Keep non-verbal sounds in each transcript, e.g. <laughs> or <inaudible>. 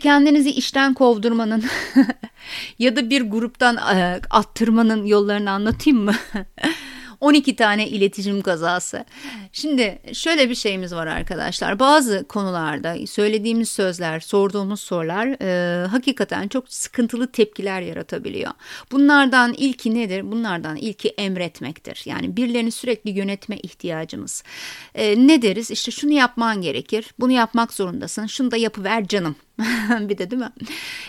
kendinizi işten kovdurmanın <laughs> ya da bir gruptan e, attırmanın yollarını anlatayım mı? <laughs> 12 tane iletişim kazası. Şimdi şöyle bir şeyimiz var arkadaşlar. Bazı konularda söylediğimiz sözler, sorduğumuz sorular e, hakikaten çok sıkıntılı tepkiler yaratabiliyor. Bunlardan ilki nedir? Bunlardan ilki emretmektir. Yani birilerini sürekli yönetme ihtiyacımız. E, ne deriz? İşte şunu yapman gerekir. Bunu yapmak zorundasın. Şunu da yapıver canım <laughs> bir de değil mi?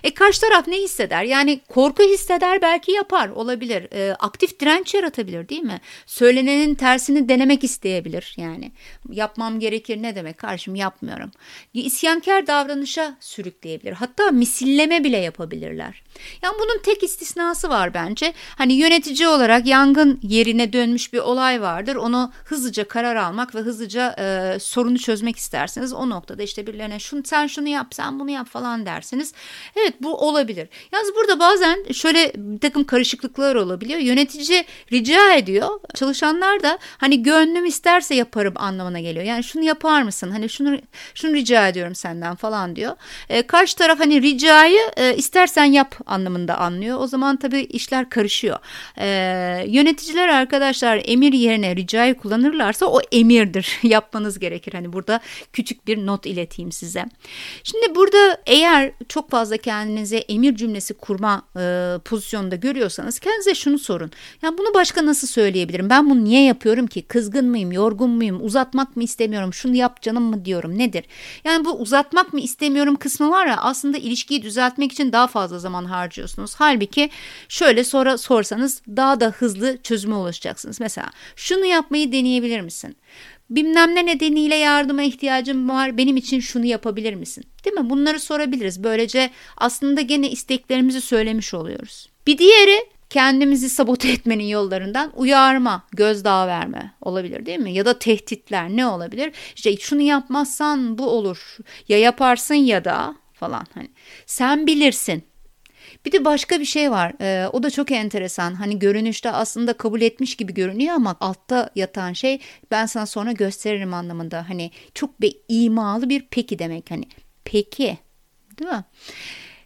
E karşı taraf ne hisseder? Yani korku hisseder belki yapar olabilir. E, aktif direnç yaratabilir değil mi? Söylenenin tersini denemek isteyebilir yani. Yapmam gerekir ne demek karşım yapmıyorum. İsyankar davranışa sürükleyebilir. Hatta misilleme bile yapabilirler. Yani bunun tek istisnası var bence. Hani yönetici olarak yangın yerine dönmüş bir olay vardır. Onu hızlıca karar almak ve hızlıca e, sorunu çözmek isterseniz o noktada işte birilerine şunu sen şunu yap sen bunu yap falan dersiniz. Evet bu olabilir. Yalnız burada bazen şöyle bir takım karışıklıklar olabiliyor. Yönetici rica ediyor. Çalışanlar da hani gönlüm isterse yaparım anlamına geliyor. Yani şunu yapar mısın? Hani şunu şunu rica ediyorum senden falan diyor. E, karşı taraf hani ricayı e, istersen yap anlamında anlıyor. O zaman tabii işler karışıyor. E, yöneticiler arkadaşlar emir yerine ricayı kullanırlarsa o emirdir. <laughs> Yapmanız gerekir. Hani burada küçük bir not ileteyim size. Şimdi burada eğer çok fazla kendinize emir cümlesi kurma e, pozisyonunda görüyorsanız kendinize şunu sorun. Ya bunu başka nasıl söyleyebilirim? Ben bunu niye yapıyorum ki? Kızgın mıyım? Yorgun muyum? Uzatmak mı istemiyorum? Şunu yap canım mı diyorum? Nedir? Yani bu uzatmak mı istemiyorum kısmı var ya aslında ilişkiyi düzeltmek için daha fazla zaman harcıyorsunuz. Halbuki şöyle sonra sorsanız daha da hızlı çözüme ulaşacaksınız. Mesela şunu yapmayı deneyebilir misin? Bilmem ne nedeniyle yardıma ihtiyacım var benim için şunu yapabilir misin? Değil mi? Bunları sorabiliriz. Böylece aslında gene isteklerimizi söylemiş oluyoruz. Bir diğeri kendimizi sabote etmenin yollarından uyarma, gözdağı verme olabilir değil mi? Ya da tehditler ne olabilir? İşte şunu yapmazsan bu olur. Ya yaparsın ya da falan hani. Sen bilirsin bir de başka bir şey var. Ee, o da çok enteresan. Hani görünüşte aslında kabul etmiş gibi görünüyor ama altta yatan şey ben sana sonra gösteririm anlamında. Hani çok bir imalı bir peki demek hani. Peki. Değil mi?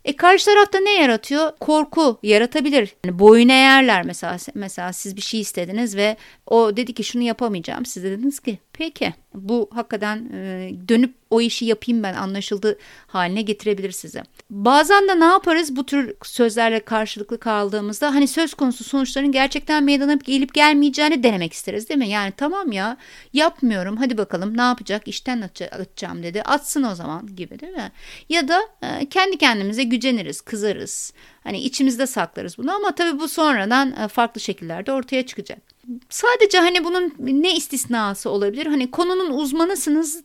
E karşı tarafta ne yaratıyor? Korku yaratabilir. Yani boyun eğerler mesela. Mesela siz bir şey istediniz ve o dedi ki şunu yapamayacağım. Siz dediniz ki peki bu hakikaten e, dönüp o işi yapayım ben anlaşıldı haline getirebilir size. Bazen de ne yaparız bu tür sözlerle karşılıklı kaldığımızda hani söz konusu sonuçların gerçekten meydana gelip gelmeyeceğini denemek isteriz değil mi? Yani tamam ya yapmıyorum hadi bakalım ne yapacak işten atacağım dedi atsın o zaman gibi değil mi? Ya da e, kendi kendimize güceniriz kızarız hani içimizde saklarız bunu ama tabii bu sonradan e, farklı şekillerde ortaya çıkacak. Sadece hani bunun ne istisnası olabilir? Hani konunun uzmanısınız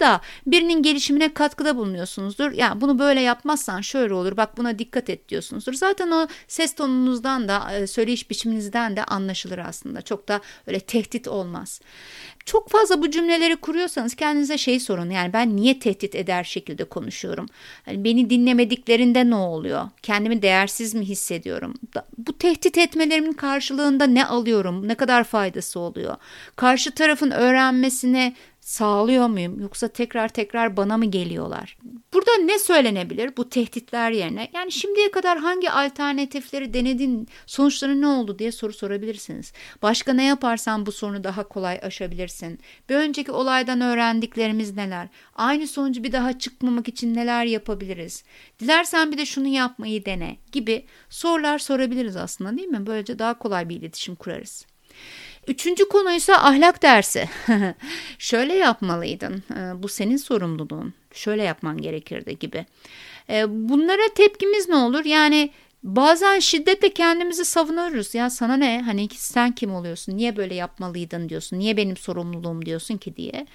da birinin gelişimine katkıda bulunuyorsunuzdur. Yani bunu böyle yapmazsan şöyle olur bak buna dikkat et diyorsunuzdur. Zaten o ses tonunuzdan da e, söyleyiş biçiminizden de anlaşılır aslında. Çok da öyle tehdit olmaz. Çok fazla bu cümleleri kuruyorsanız kendinize şey sorun. Yani ben niye tehdit eder şekilde konuşuyorum? Yani beni dinlemediklerinde ne oluyor? Kendimi değersiz mi hissediyorum? Bu tehdit etmelerimin karşılığında ne alıyorum? Ne kadar faydası oluyor? Karşı tarafın öğrenmesine sağlıyor muyum yoksa tekrar tekrar bana mı geliyorlar? Burada ne söylenebilir bu tehditler yerine? Yani şimdiye kadar hangi alternatifleri denedin, sonuçları ne oldu diye soru sorabilirsiniz. Başka ne yaparsan bu sorunu daha kolay aşabilirsin. Bir önceki olaydan öğrendiklerimiz neler? Aynı sonucu bir daha çıkmamak için neler yapabiliriz? Dilersen bir de şunu yapmayı dene gibi sorular sorabiliriz aslında değil mi? Böylece daha kolay bir iletişim kurarız. Üçüncü konu ise ahlak dersi. <laughs> Şöyle yapmalıydın. Ee, bu senin sorumluluğun. Şöyle yapman gerekirdi gibi. Ee, bunlara tepkimiz ne olur? Yani Bazen şiddetle kendimizi savunuruz. Ya sana ne? Hani sen kim oluyorsun? Niye böyle yapmalıydın diyorsun? Niye benim sorumluluğum diyorsun ki diye.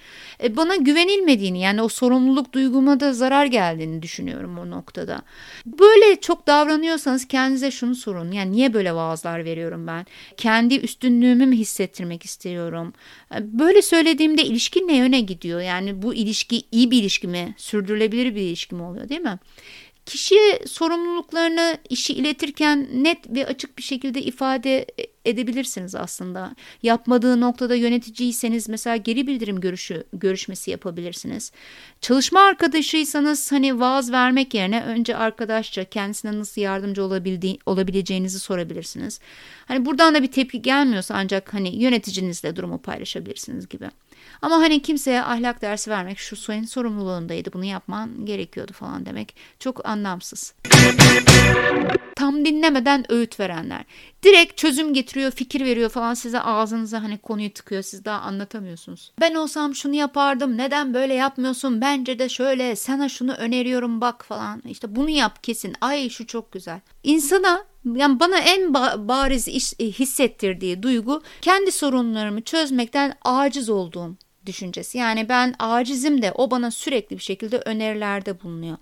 E, bana güvenilmediğini yani o sorumluluk duyguma da zarar geldiğini düşünüyorum o noktada. Böyle çok davranıyorsanız kendinize şunu sorun. Yani niye böyle vaazlar veriyorum ben? Kendi üstünlüğümü mü hissettirmek istiyorum? E, böyle söylediğimde ilişki ne yöne gidiyor? Yani bu ilişki iyi bir ilişki mi? Sürdürülebilir bir ilişki mi oluyor değil mi? Kişiye sorumluluklarını işi iletirken net ve açık bir şekilde ifade edebilirsiniz aslında. Yapmadığı noktada yöneticiyseniz mesela geri bildirim görüşü görüşmesi yapabilirsiniz. Çalışma arkadaşıysanız hani vaaz vermek yerine önce arkadaşça kendisine nasıl yardımcı olabildiği, olabileceğinizi sorabilirsiniz. Hani buradan da bir tepki gelmiyorsa ancak hani yöneticinizle durumu paylaşabilirsiniz gibi. Ama hani kimseye ahlak dersi vermek şu senin sorumluluğundaydı bunu yapman gerekiyordu falan demek çok anlamsız. Tam dinlemeden öğüt verenler. Direkt çözüm getiriyor, fikir veriyor falan size ağzınıza hani konuyu tıkıyor. Siz daha anlatamıyorsunuz. Ben olsam şunu yapardım. Neden böyle yapmıyorsun? Bence de şöyle. Sana şunu öneriyorum bak falan. İşte bunu yap kesin. Ay şu çok güzel. İnsana yani bana en bariz iş, e, hissettirdiği duygu kendi sorunlarımı çözmekten aciz olduğum düşüncesi. Yani ben acizim de o bana sürekli bir şekilde önerilerde bulunuyor.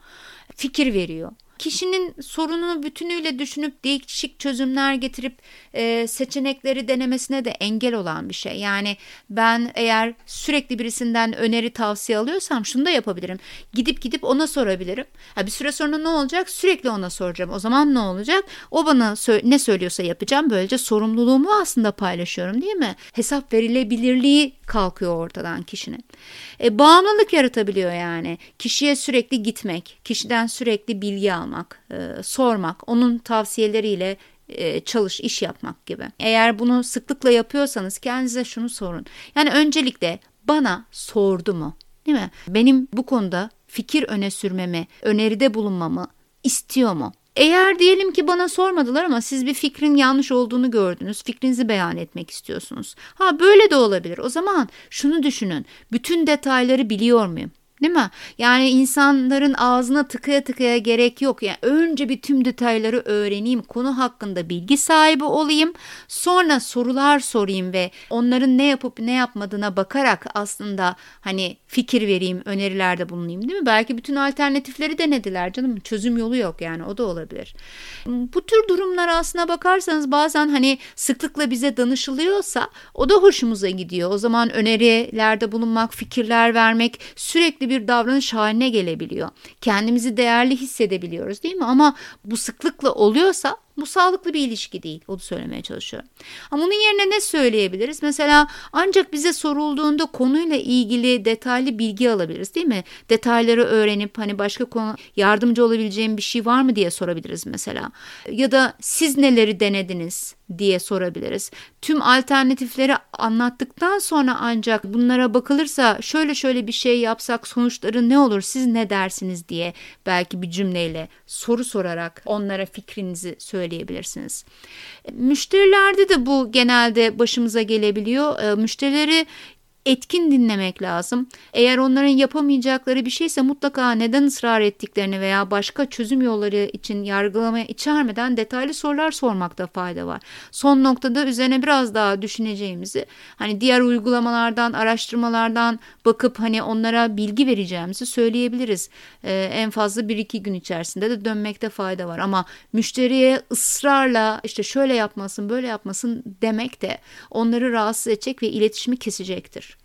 Fikir veriyor kişinin sorununu bütünüyle düşünüp değişik çözümler getirip e, seçenekleri denemesine de engel olan bir şey. Yani ben eğer sürekli birisinden öneri tavsiye alıyorsam şunu da yapabilirim. Gidip gidip ona sorabilirim. Ha, bir süre sonra ne olacak? Sürekli ona soracağım. O zaman ne olacak? O bana sö- ne söylüyorsa yapacağım. Böylece sorumluluğumu aslında paylaşıyorum değil mi? Hesap verilebilirliği kalkıyor ortadan kişinin. E, bağımlılık yaratabiliyor yani. Kişiye sürekli gitmek, kişiden sürekli bilgi almak, e, sormak, onun tavsiyeleriyle e, çalış, iş yapmak gibi. Eğer bunu sıklıkla yapıyorsanız kendinize şunu sorun. Yani öncelikle bana sordu mu? Değil mi? Benim bu konuda fikir öne sürmemi, öneride bulunmamı istiyor mu? Eğer diyelim ki bana sormadılar ama siz bir fikrin yanlış olduğunu gördünüz, fikrinizi beyan etmek istiyorsunuz. Ha böyle de olabilir. O zaman şunu düşünün. Bütün detayları biliyor muyum? Değil mi? Yani insanların ağzına tıkaya tıkaya gerek yok. Yani önce bir tüm detayları öğreneyim, konu hakkında bilgi sahibi olayım. Sonra sorular sorayım ve onların ne yapıp ne yapmadığına bakarak aslında hani fikir vereyim, önerilerde bulunayım değil mi? Belki bütün alternatifleri denediler canım. Çözüm yolu yok yani o da olabilir. Bu tür durumlar aslına bakarsanız bazen hani sıklıkla bize danışılıyorsa o da hoşumuza gidiyor. O zaman önerilerde bulunmak, fikirler vermek sürekli sürekli bir davranış haline gelebiliyor. Kendimizi değerli hissedebiliyoruz değil mi? Ama bu sıklıkla oluyorsa bu sağlıklı bir ilişki değil. Onu söylemeye çalışıyorum. Ama bunun yerine ne söyleyebiliriz? Mesela ancak bize sorulduğunda konuyla ilgili detaylı bilgi alabiliriz değil mi? Detayları öğrenip hani başka konu yardımcı olabileceğim bir şey var mı diye sorabiliriz mesela. Ya da siz neleri denediniz diye sorabiliriz. Tüm alternatifleri anlattıktan sonra ancak bunlara bakılırsa şöyle şöyle bir şey yapsak sonuçları ne olur siz ne dersiniz diye belki bir cümleyle soru sorarak onlara fikrinizi söyleyebilirsiniz söyleyebilirsiniz. Müşterilerde de bu genelde başımıza gelebiliyor. Ee, müşterileri etkin dinlemek lazım. Eğer onların yapamayacakları bir şeyse mutlaka neden ısrar ettiklerini veya başka çözüm yolları için yargılamaya içermeden detaylı sorular sormakta fayda var. Son noktada üzerine biraz daha düşüneceğimizi hani diğer uygulamalardan, araştırmalardan bakıp hani onlara bilgi vereceğimizi söyleyebiliriz. Ee, en fazla bir iki gün içerisinde de dönmekte fayda var. Ama müşteriye ısrarla işte şöyle yapmasın, böyle yapmasın demek de onları rahatsız edecek ve iletişimi kesecektir.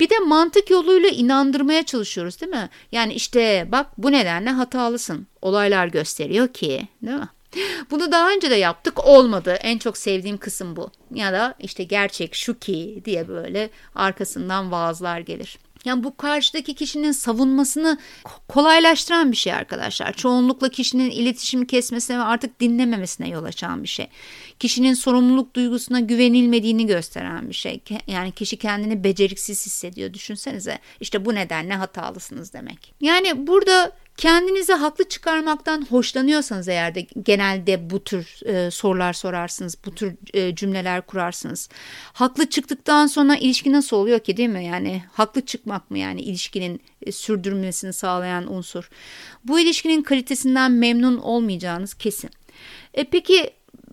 Bir de mantık yoluyla inandırmaya çalışıyoruz değil mi? Yani işte bak bu nedenle hatalısın. Olaylar gösteriyor ki değil mi? Bunu daha önce de yaptık olmadı. En çok sevdiğim kısım bu. Ya da işte gerçek şu ki diye böyle arkasından vaazlar gelir. Yani bu karşıdaki kişinin savunmasını kolaylaştıran bir şey arkadaşlar. Çoğunlukla kişinin iletişimi kesmesine ve artık dinlememesine yol açan bir şey. Kişinin sorumluluk duygusuna güvenilmediğini gösteren bir şey. Yani kişi kendini beceriksiz hissediyor. Düşünsenize işte bu nedenle hatalısınız demek. Yani burada Kendinizi haklı çıkarmaktan hoşlanıyorsanız eğer de genelde bu tür e, sorular sorarsınız, bu tür e, cümleler kurarsınız. Haklı çıktıktan sonra ilişki nasıl oluyor ki değil mi? Yani haklı çıkmak mı yani ilişkinin e, sürdürmesini sağlayan unsur? Bu ilişkinin kalitesinden memnun olmayacağınız kesin. E peki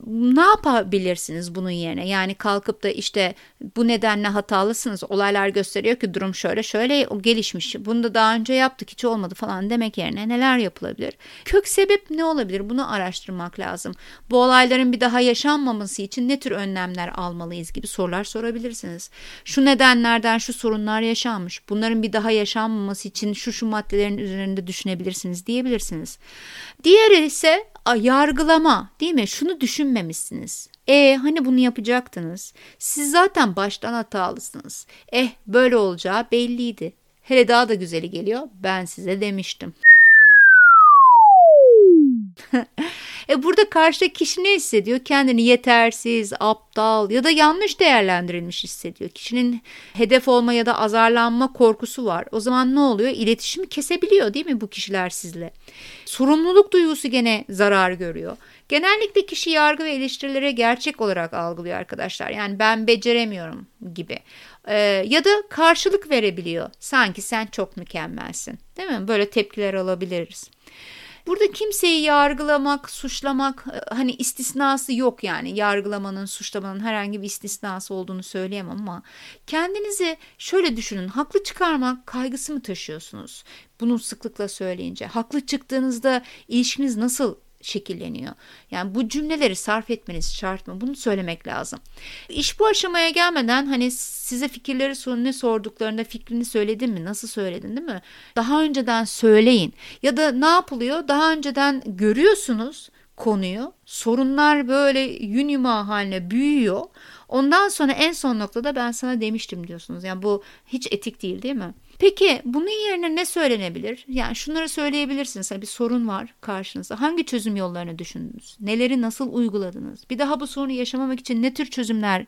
ne yapabilirsiniz bunun yerine? Yani kalkıp da işte bu nedenle hatalısınız. Olaylar gösteriyor ki durum şöyle şöyle gelişmiş. Bunu da daha önce yaptık hiç olmadı falan demek yerine neler yapılabilir? Kök sebep ne olabilir? Bunu araştırmak lazım. Bu olayların bir daha yaşanmaması için ne tür önlemler almalıyız gibi sorular sorabilirsiniz. Şu nedenlerden şu sorunlar yaşanmış. Bunların bir daha yaşanmaması için şu şu maddelerin üzerinde düşünebilirsiniz diyebilirsiniz. Diğeri ise yargılama değil mi? Şunu düşün düşünmemişsiniz. E hani bunu yapacaktınız? Siz zaten baştan hatalısınız. Eh böyle olacağı belliydi. Hele daha da güzeli geliyor. Ben size demiştim. <laughs> e burada karşıdaki kişi ne hissediyor? Kendini yetersiz, aptal ya da yanlış değerlendirilmiş hissediyor. Kişinin hedef olma ya da azarlanma korkusu var. O zaman ne oluyor? İletişimi kesebiliyor değil mi bu kişiler sizle? Sorumluluk duygusu gene zarar görüyor. Genellikle kişi yargı ve eleştirilere gerçek olarak algılıyor arkadaşlar. Yani ben beceremiyorum gibi. Ee, ya da karşılık verebiliyor. Sanki sen çok mükemmelsin. Değil mi? Böyle tepkiler alabiliriz. Burada kimseyi yargılamak, suçlamak e, hani istisnası yok yani. Yargılamanın, suçlamanın herhangi bir istisnası olduğunu söyleyemem ama kendinizi şöyle düşünün. Haklı çıkarmak kaygısı mı taşıyorsunuz? Bunu sıklıkla söyleyince. Haklı çıktığınızda ilişkiniz nasıl şekilleniyor. Yani bu cümleleri sarf etmeniz şart mı? Bunu söylemek lazım. İş bu aşamaya gelmeden hani size fikirleri ne sorduklarında fikrini söyledin mi? Nasıl söyledin değil mi? Daha önceden söyleyin. Ya da ne yapılıyor? Daha önceden görüyorsunuz konuyu. Sorunlar böyle yün yumağı haline büyüyor. Ondan sonra en son noktada ben sana demiştim diyorsunuz. Yani bu hiç etik değil değil mi? Peki bunun yerine ne söylenebilir? Yani şunları söyleyebilirsiniz. Hani bir sorun var karşınızda. Hangi çözüm yollarını düşündünüz? Neleri nasıl uyguladınız? Bir daha bu sorunu yaşamamak için ne tür çözümler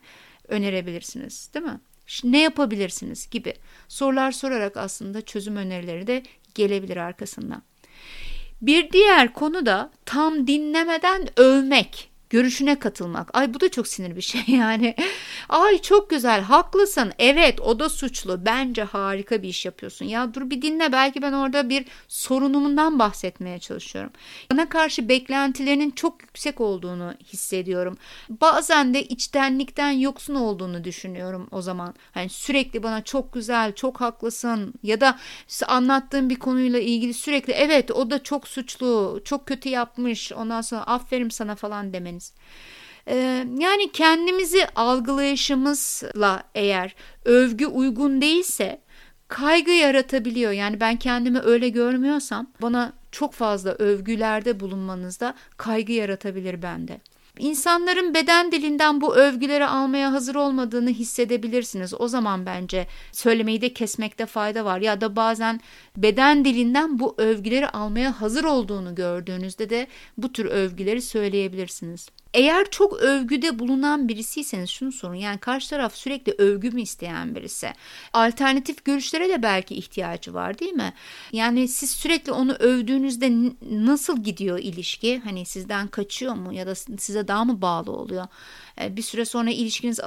önerebilirsiniz? Değil mi? Ne yapabilirsiniz gibi sorular sorarak aslında çözüm önerileri de gelebilir arkasından. Bir diğer konu da tam dinlemeden övmek görüşüne katılmak. Ay bu da çok sinir bir şey <laughs> yani. Ay çok güzel haklısın evet o da suçlu bence harika bir iş yapıyorsun. Ya dur bir dinle belki ben orada bir sorunumdan bahsetmeye çalışıyorum. Bana karşı beklentilerinin çok yüksek olduğunu hissediyorum. Bazen de içtenlikten yoksun olduğunu düşünüyorum o zaman. Hani sürekli bana çok güzel çok haklısın ya da anlattığım bir konuyla ilgili sürekli evet o da çok suçlu çok kötü yapmış ondan sonra aferin sana falan demeniz kendimiz. Ee, yani kendimizi algılayışımızla eğer övgü uygun değilse kaygı yaratabiliyor. Yani ben kendimi öyle görmüyorsam bana çok fazla övgülerde bulunmanızda kaygı yaratabilir bende. İnsanların beden dilinden bu övgüleri almaya hazır olmadığını hissedebilirsiniz. O zaman bence söylemeyi de kesmekte fayda var. Ya da bazen beden dilinden bu övgüleri almaya hazır olduğunu gördüğünüzde de bu tür övgüleri söyleyebilirsiniz. Eğer çok övgüde bulunan birisiyseniz şunu sorun. Yani karşı taraf sürekli övgü mü isteyen birisi? Alternatif görüşlere de belki ihtiyacı var değil mi? Yani siz sürekli onu övdüğünüzde nasıl gidiyor ilişki? Hani sizden kaçıyor mu ya da size daha mı bağlı oluyor? E, bir süre sonra ilişkiniz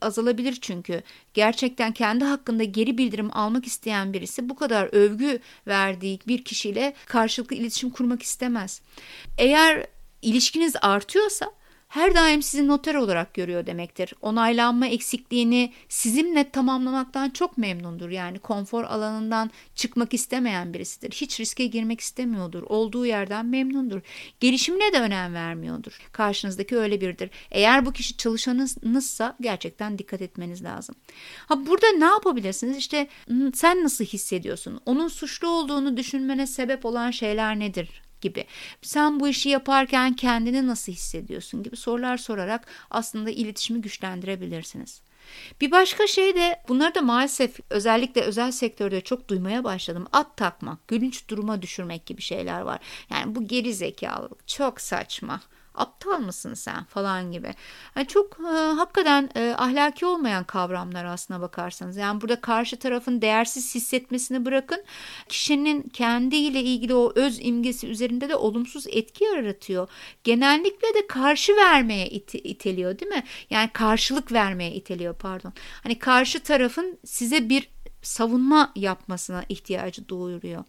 azalabilir çünkü. Gerçekten kendi hakkında geri bildirim almak isteyen birisi bu kadar övgü verdiği bir kişiyle karşılıklı iletişim kurmak istemez. Eğer ilişkiniz artıyorsa her daim sizi noter olarak görüyor demektir. Onaylanma eksikliğini sizinle tamamlamaktan çok memnundur. Yani konfor alanından çıkmak istemeyen birisidir. Hiç riske girmek istemiyordur. Olduğu yerden memnundur. Gelişimine de önem vermiyordur. Karşınızdaki öyle biridir. Eğer bu kişi çalışanınızsa gerçekten dikkat etmeniz lazım. Ha burada ne yapabilirsiniz? İşte sen nasıl hissediyorsun? Onun suçlu olduğunu düşünmene sebep olan şeyler nedir? Gibi. Sen bu işi yaparken kendini nasıl hissediyorsun gibi sorular sorarak aslında iletişimi güçlendirebilirsiniz. Bir başka şey de bunları da maalesef özellikle özel sektörde çok duymaya başladım. At takmak, gülünç duruma düşürmek gibi şeyler var. Yani bu geri zekalılık çok saçma aptal mısın sen falan gibi. Yani çok e, hakikaten e, ahlaki olmayan kavramlar aslına bakarsanız. Yani burada karşı tarafın değersiz hissetmesini bırakın. Kişinin kendiyle ilgili o öz imgesi üzerinde de olumsuz etki yaratıyor. Genellikle de karşı vermeye it- iteliyor değil mi? Yani karşılık vermeye iteliyor pardon. Hani karşı tarafın size bir savunma yapmasına ihtiyacı doğuruyor.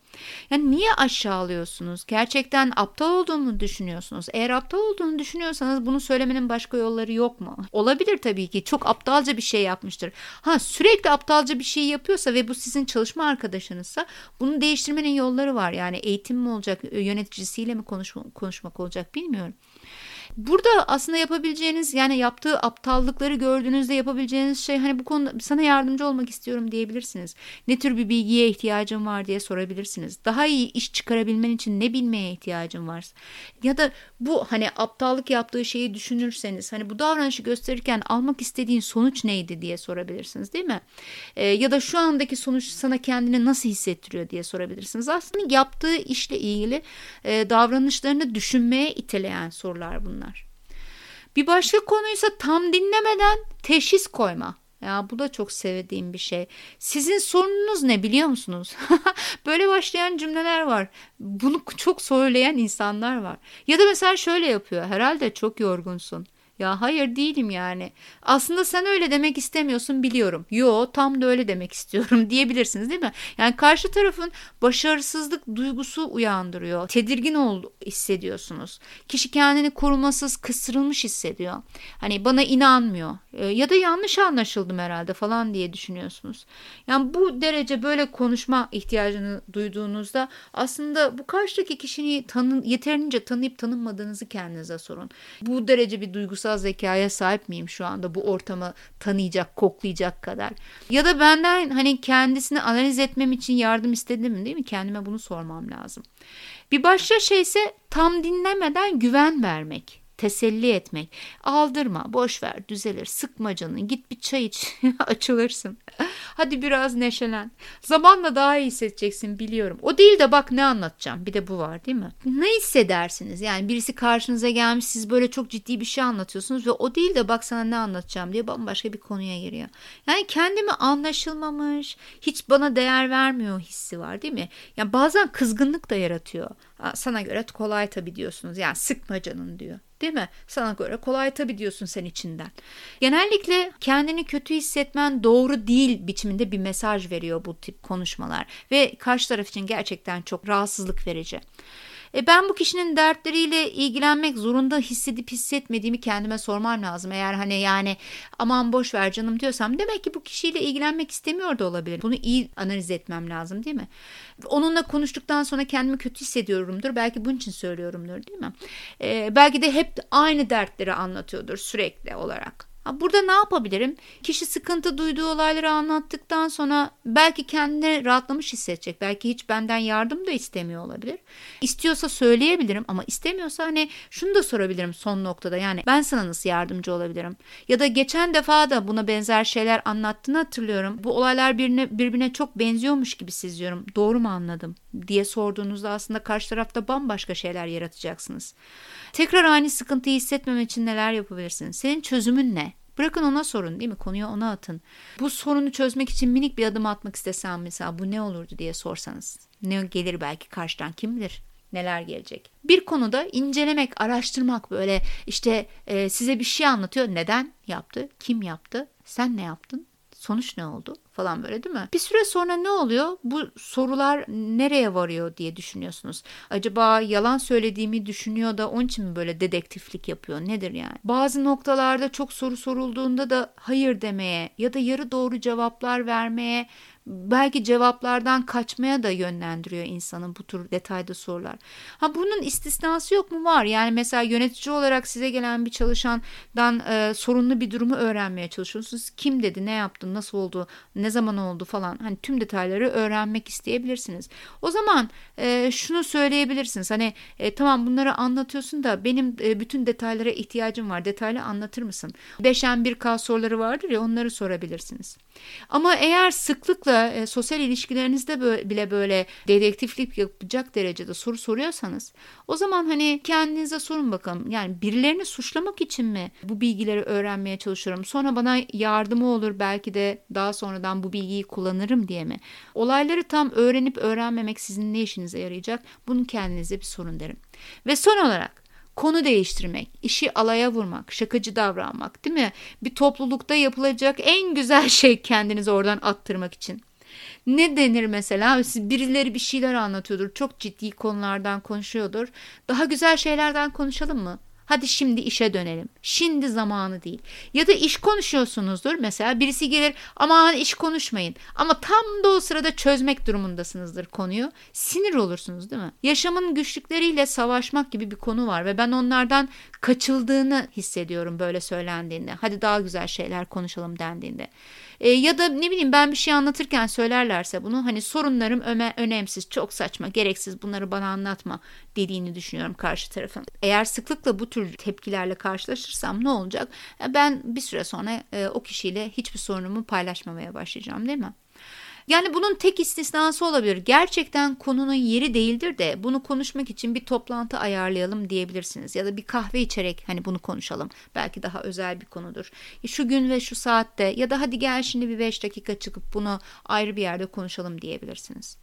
Yani niye aşağılıyorsunuz? Gerçekten aptal olduğunu düşünüyorsunuz? Eğer aptal olduğunu düşünüyorsanız bunu söylemenin başka yolları yok mu? Olabilir tabii ki. Çok aptalca bir şey yapmıştır. Ha sürekli aptalca bir şey yapıyorsa ve bu sizin çalışma arkadaşınızsa bunu değiştirmenin yolları var. Yani eğitim mi olacak, yöneticisiyle mi konuşma, konuşmak olacak bilmiyorum. Burada aslında yapabileceğiniz yani yaptığı aptallıkları gördüğünüzde yapabileceğiniz şey hani bu konuda sana yardımcı olmak istiyorum diyebilirsiniz. Ne tür bir bilgiye ihtiyacın var diye sorabilirsiniz. Daha iyi iş çıkarabilmen için ne bilmeye ihtiyacın var? Ya da bu hani aptallık yaptığı şeyi düşünürseniz hani bu davranışı gösterirken almak istediğin sonuç neydi diye sorabilirsiniz değil mi? Ee, ya da şu andaki sonuç sana kendini nasıl hissettiriyor diye sorabilirsiniz. Aslında yaptığı işle ilgili e, davranışlarını düşünmeye iteleyen sorular bunlar. Bir başka konuysa tam dinlemeden teşhis koyma. Ya bu da çok sevdiğim bir şey. Sizin sorununuz ne biliyor musunuz? <laughs> Böyle başlayan cümleler var. Bunu çok söyleyen insanlar var. Ya da mesela şöyle yapıyor. Herhalde çok yorgunsun. Ya hayır değilim yani. Aslında sen öyle demek istemiyorsun biliyorum. Yo tam da öyle demek istiyorum <laughs> diyebilirsiniz değil mi? Yani karşı tarafın başarısızlık duygusu uyandırıyor. Tedirgin ol hissediyorsunuz. Kişi kendini korumasız kısırılmış hissediyor. Hani bana inanmıyor. E, ya da yanlış anlaşıldım herhalde falan diye düşünüyorsunuz. Yani bu derece böyle konuşma ihtiyacını duyduğunuzda aslında bu karşıdaki kişiyi tanı, yeterince tanıyıp tanınmadığınızı kendinize sorun. Bu derece bir duygusal duygusal zekaya sahip miyim şu anda bu ortamı tanıyacak, koklayacak kadar? Ya da benden hani kendisini analiz etmem için yardım istedim mi değil mi? Kendime bunu sormam lazım. Bir başka şey ise tam dinlemeden güven vermek teselli etmek. Aldırma, boş ver, düzelir, sıkma canını, git bir çay iç, <laughs> açılırsın. Hadi biraz neşelen. Zamanla daha iyi hissedeceksin biliyorum. O değil de bak ne anlatacağım. Bir de bu var değil mi? Ne hissedersiniz? Yani birisi karşınıza gelmiş, siz böyle çok ciddi bir şey anlatıyorsunuz ve o değil de bak sana ne anlatacağım diye bambaşka bir konuya giriyor. Yani kendimi anlaşılmamış, hiç bana değer vermiyor hissi var değil mi? Yani bazen kızgınlık da yaratıyor. Sana göre kolay tabii diyorsunuz. Yani sıkma canın diyor. Değil mi? Sana göre kolay tabii diyorsun sen içinden. Genellikle kendini kötü hissetmen doğru değil biçiminde bir mesaj veriyor bu tip konuşmalar ve karşı taraf için gerçekten çok rahatsızlık verici. E ben bu kişinin dertleriyle ilgilenmek zorunda hissedip hissetmediğimi kendime sormam lazım. Eğer hani yani aman boş ver canım diyorsam demek ki bu kişiyle ilgilenmek istemiyor da olabilir. Bunu iyi analiz etmem lazım değil mi? Onunla konuştuktan sonra kendimi kötü hissediyorumdur. Belki bunun için söylüyorumdur değil mi? E, belki de hep aynı dertleri anlatıyordur sürekli olarak. Burada ne yapabilirim? Kişi sıkıntı duyduğu olayları anlattıktan sonra belki kendini rahatlamış hissedecek. Belki hiç benden yardım da istemiyor olabilir. İstiyorsa söyleyebilirim ama istemiyorsa hani şunu da sorabilirim son noktada. Yani ben sana nasıl yardımcı olabilirim? Ya da geçen defa da buna benzer şeyler anlattığını hatırlıyorum. Bu olaylar birbirine, birbirine çok benziyormuş gibi seziyorum. Doğru mu anladım? diye sorduğunuzda aslında karşı tarafta bambaşka şeyler yaratacaksınız. Tekrar aynı sıkıntıyı hissetmemek için neler yapabilirsiniz? Senin çözümün ne? Bırakın ona sorun değil mi? Konuyu ona atın. Bu sorunu çözmek için minik bir adım atmak istesem mesela bu ne olurdu diye sorsanız. Ne gelir belki karşıdan kim bilir? neler gelecek. Bir konuda incelemek, araştırmak böyle işte e, size bir şey anlatıyor. Neden yaptı? Kim yaptı? Sen ne yaptın? Sonuç ne oldu? Falan böyle değil mi? Bir süre sonra ne oluyor? Bu sorular nereye varıyor diye düşünüyorsunuz. Acaba yalan söylediğimi düşünüyor da onun için mi böyle dedektiflik yapıyor? Nedir yani? Bazı noktalarda çok soru sorulduğunda da hayır demeye ya da yarı doğru cevaplar vermeye belki cevaplardan kaçmaya da yönlendiriyor insanın bu tür detayda sorular. Ha bunun istisnası yok mu? Var. Yani mesela yönetici olarak size gelen bir çalışandan e, sorunlu bir durumu öğrenmeye çalışıyorsunuz. Kim dedi, ne yaptı, nasıl oldu, ne zaman oldu falan. Hani tüm detayları öğrenmek isteyebilirsiniz. O zaman e, şunu söyleyebilirsiniz. Hani e, tamam bunları anlatıyorsun da benim e, bütün detaylara ihtiyacım var. Detaylı anlatır mısın? Beşen bir k soruları vardır ya onları sorabilirsiniz. Ama eğer sıklıkla e, sosyal ilişkilerinizde böyle, bile böyle dedektiflik yapacak derecede soru soruyorsanız o zaman hani kendinize sorun bakalım. Yani birilerini suçlamak için mi bu bilgileri öğrenmeye çalışıyorum? Sonra bana yardımı olur belki de daha sonradan bu bilgiyi kullanırım diye mi? Olayları tam öğrenip öğrenmemek sizin ne işinize yarayacak? Bunu kendinize bir sorun derim. Ve son olarak konu değiştirmek, işi alaya vurmak, şakacı davranmak değil mi? Bir toplulukta yapılacak en güzel <laughs> şey kendinizi oradan attırmak için. Ne denir mesela? Birileri bir şeyler anlatıyordur. Çok ciddi konulardan konuşuyordur. Daha güzel şeylerden konuşalım mı? Hadi şimdi işe dönelim. Şimdi zamanı değil. Ya da iş konuşuyorsunuzdur. Mesela birisi gelir aman iş konuşmayın. Ama tam da o sırada çözmek durumundasınızdır konuyu. Sinir olursunuz değil mi? Yaşamın güçlükleriyle savaşmak gibi bir konu var ve ben onlardan kaçıldığını hissediyorum böyle söylendiğinde. Hadi daha güzel şeyler konuşalım dendiğinde. E, ya da ne bileyim ben bir şey anlatırken söylerlerse bunu hani sorunlarım öme, önemsiz, çok saçma, gereksiz bunları bana anlatma dediğini düşünüyorum karşı tarafın. Eğer sıklıkla bu tür tepkilerle karşılaşırsam ne olacak? E, ben bir süre sonra e, o kişiyle hiçbir sorunumu paylaşmamaya başlayacağım değil mi? Yani bunun tek istisnası olabilir. Gerçekten konunun yeri değildir de bunu konuşmak için bir toplantı ayarlayalım diyebilirsiniz. Ya da bir kahve içerek hani bunu konuşalım. Belki daha özel bir konudur. E şu gün ve şu saatte ya da hadi gel şimdi bir 5 dakika çıkıp bunu ayrı bir yerde konuşalım diyebilirsiniz.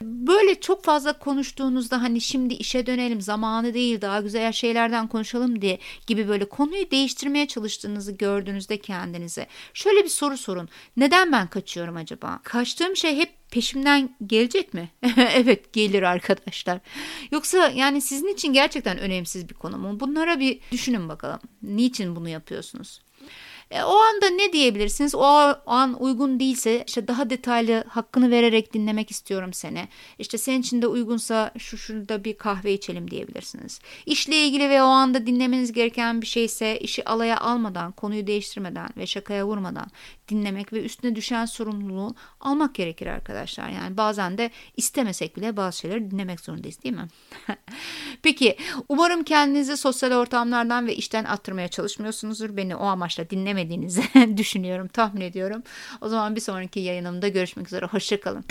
Böyle çok fazla konuştuğunuzda hani şimdi işe dönelim zamanı değil daha güzel şeylerden konuşalım diye gibi böyle konuyu değiştirmeye çalıştığınızı gördüğünüzde kendinize şöyle bir soru sorun. Neden ben kaçıyorum acaba? Kaçtığım şey hep peşimden gelecek mi? <laughs> evet gelir arkadaşlar. Yoksa yani sizin için gerçekten önemsiz bir konu mu? Bunlara bir düşünün bakalım. Niçin bunu yapıyorsunuz? E, o anda ne diyebilirsiniz? O an uygun değilse işte daha detaylı hakkını vererek dinlemek istiyorum seni. İşte senin için de uygunsa şu şurada bir kahve içelim diyebilirsiniz. İşle ilgili ve o anda dinlemeniz gereken bir şeyse işi alaya almadan, konuyu değiştirmeden ve şakaya vurmadan dinlemek ve üstüne düşen sorumluluğu almak gerekir arkadaşlar. Yani bazen de istemesek bile bazı şeyleri dinlemek zorundayız değil mi? <laughs> Peki umarım kendinizi sosyal ortamlardan ve işten attırmaya çalışmıyorsunuzdur. Beni o amaçla dinlemediğinizi <laughs> düşünüyorum, tahmin ediyorum. O zaman bir sonraki yayınımda görüşmek üzere. Hoşçakalın.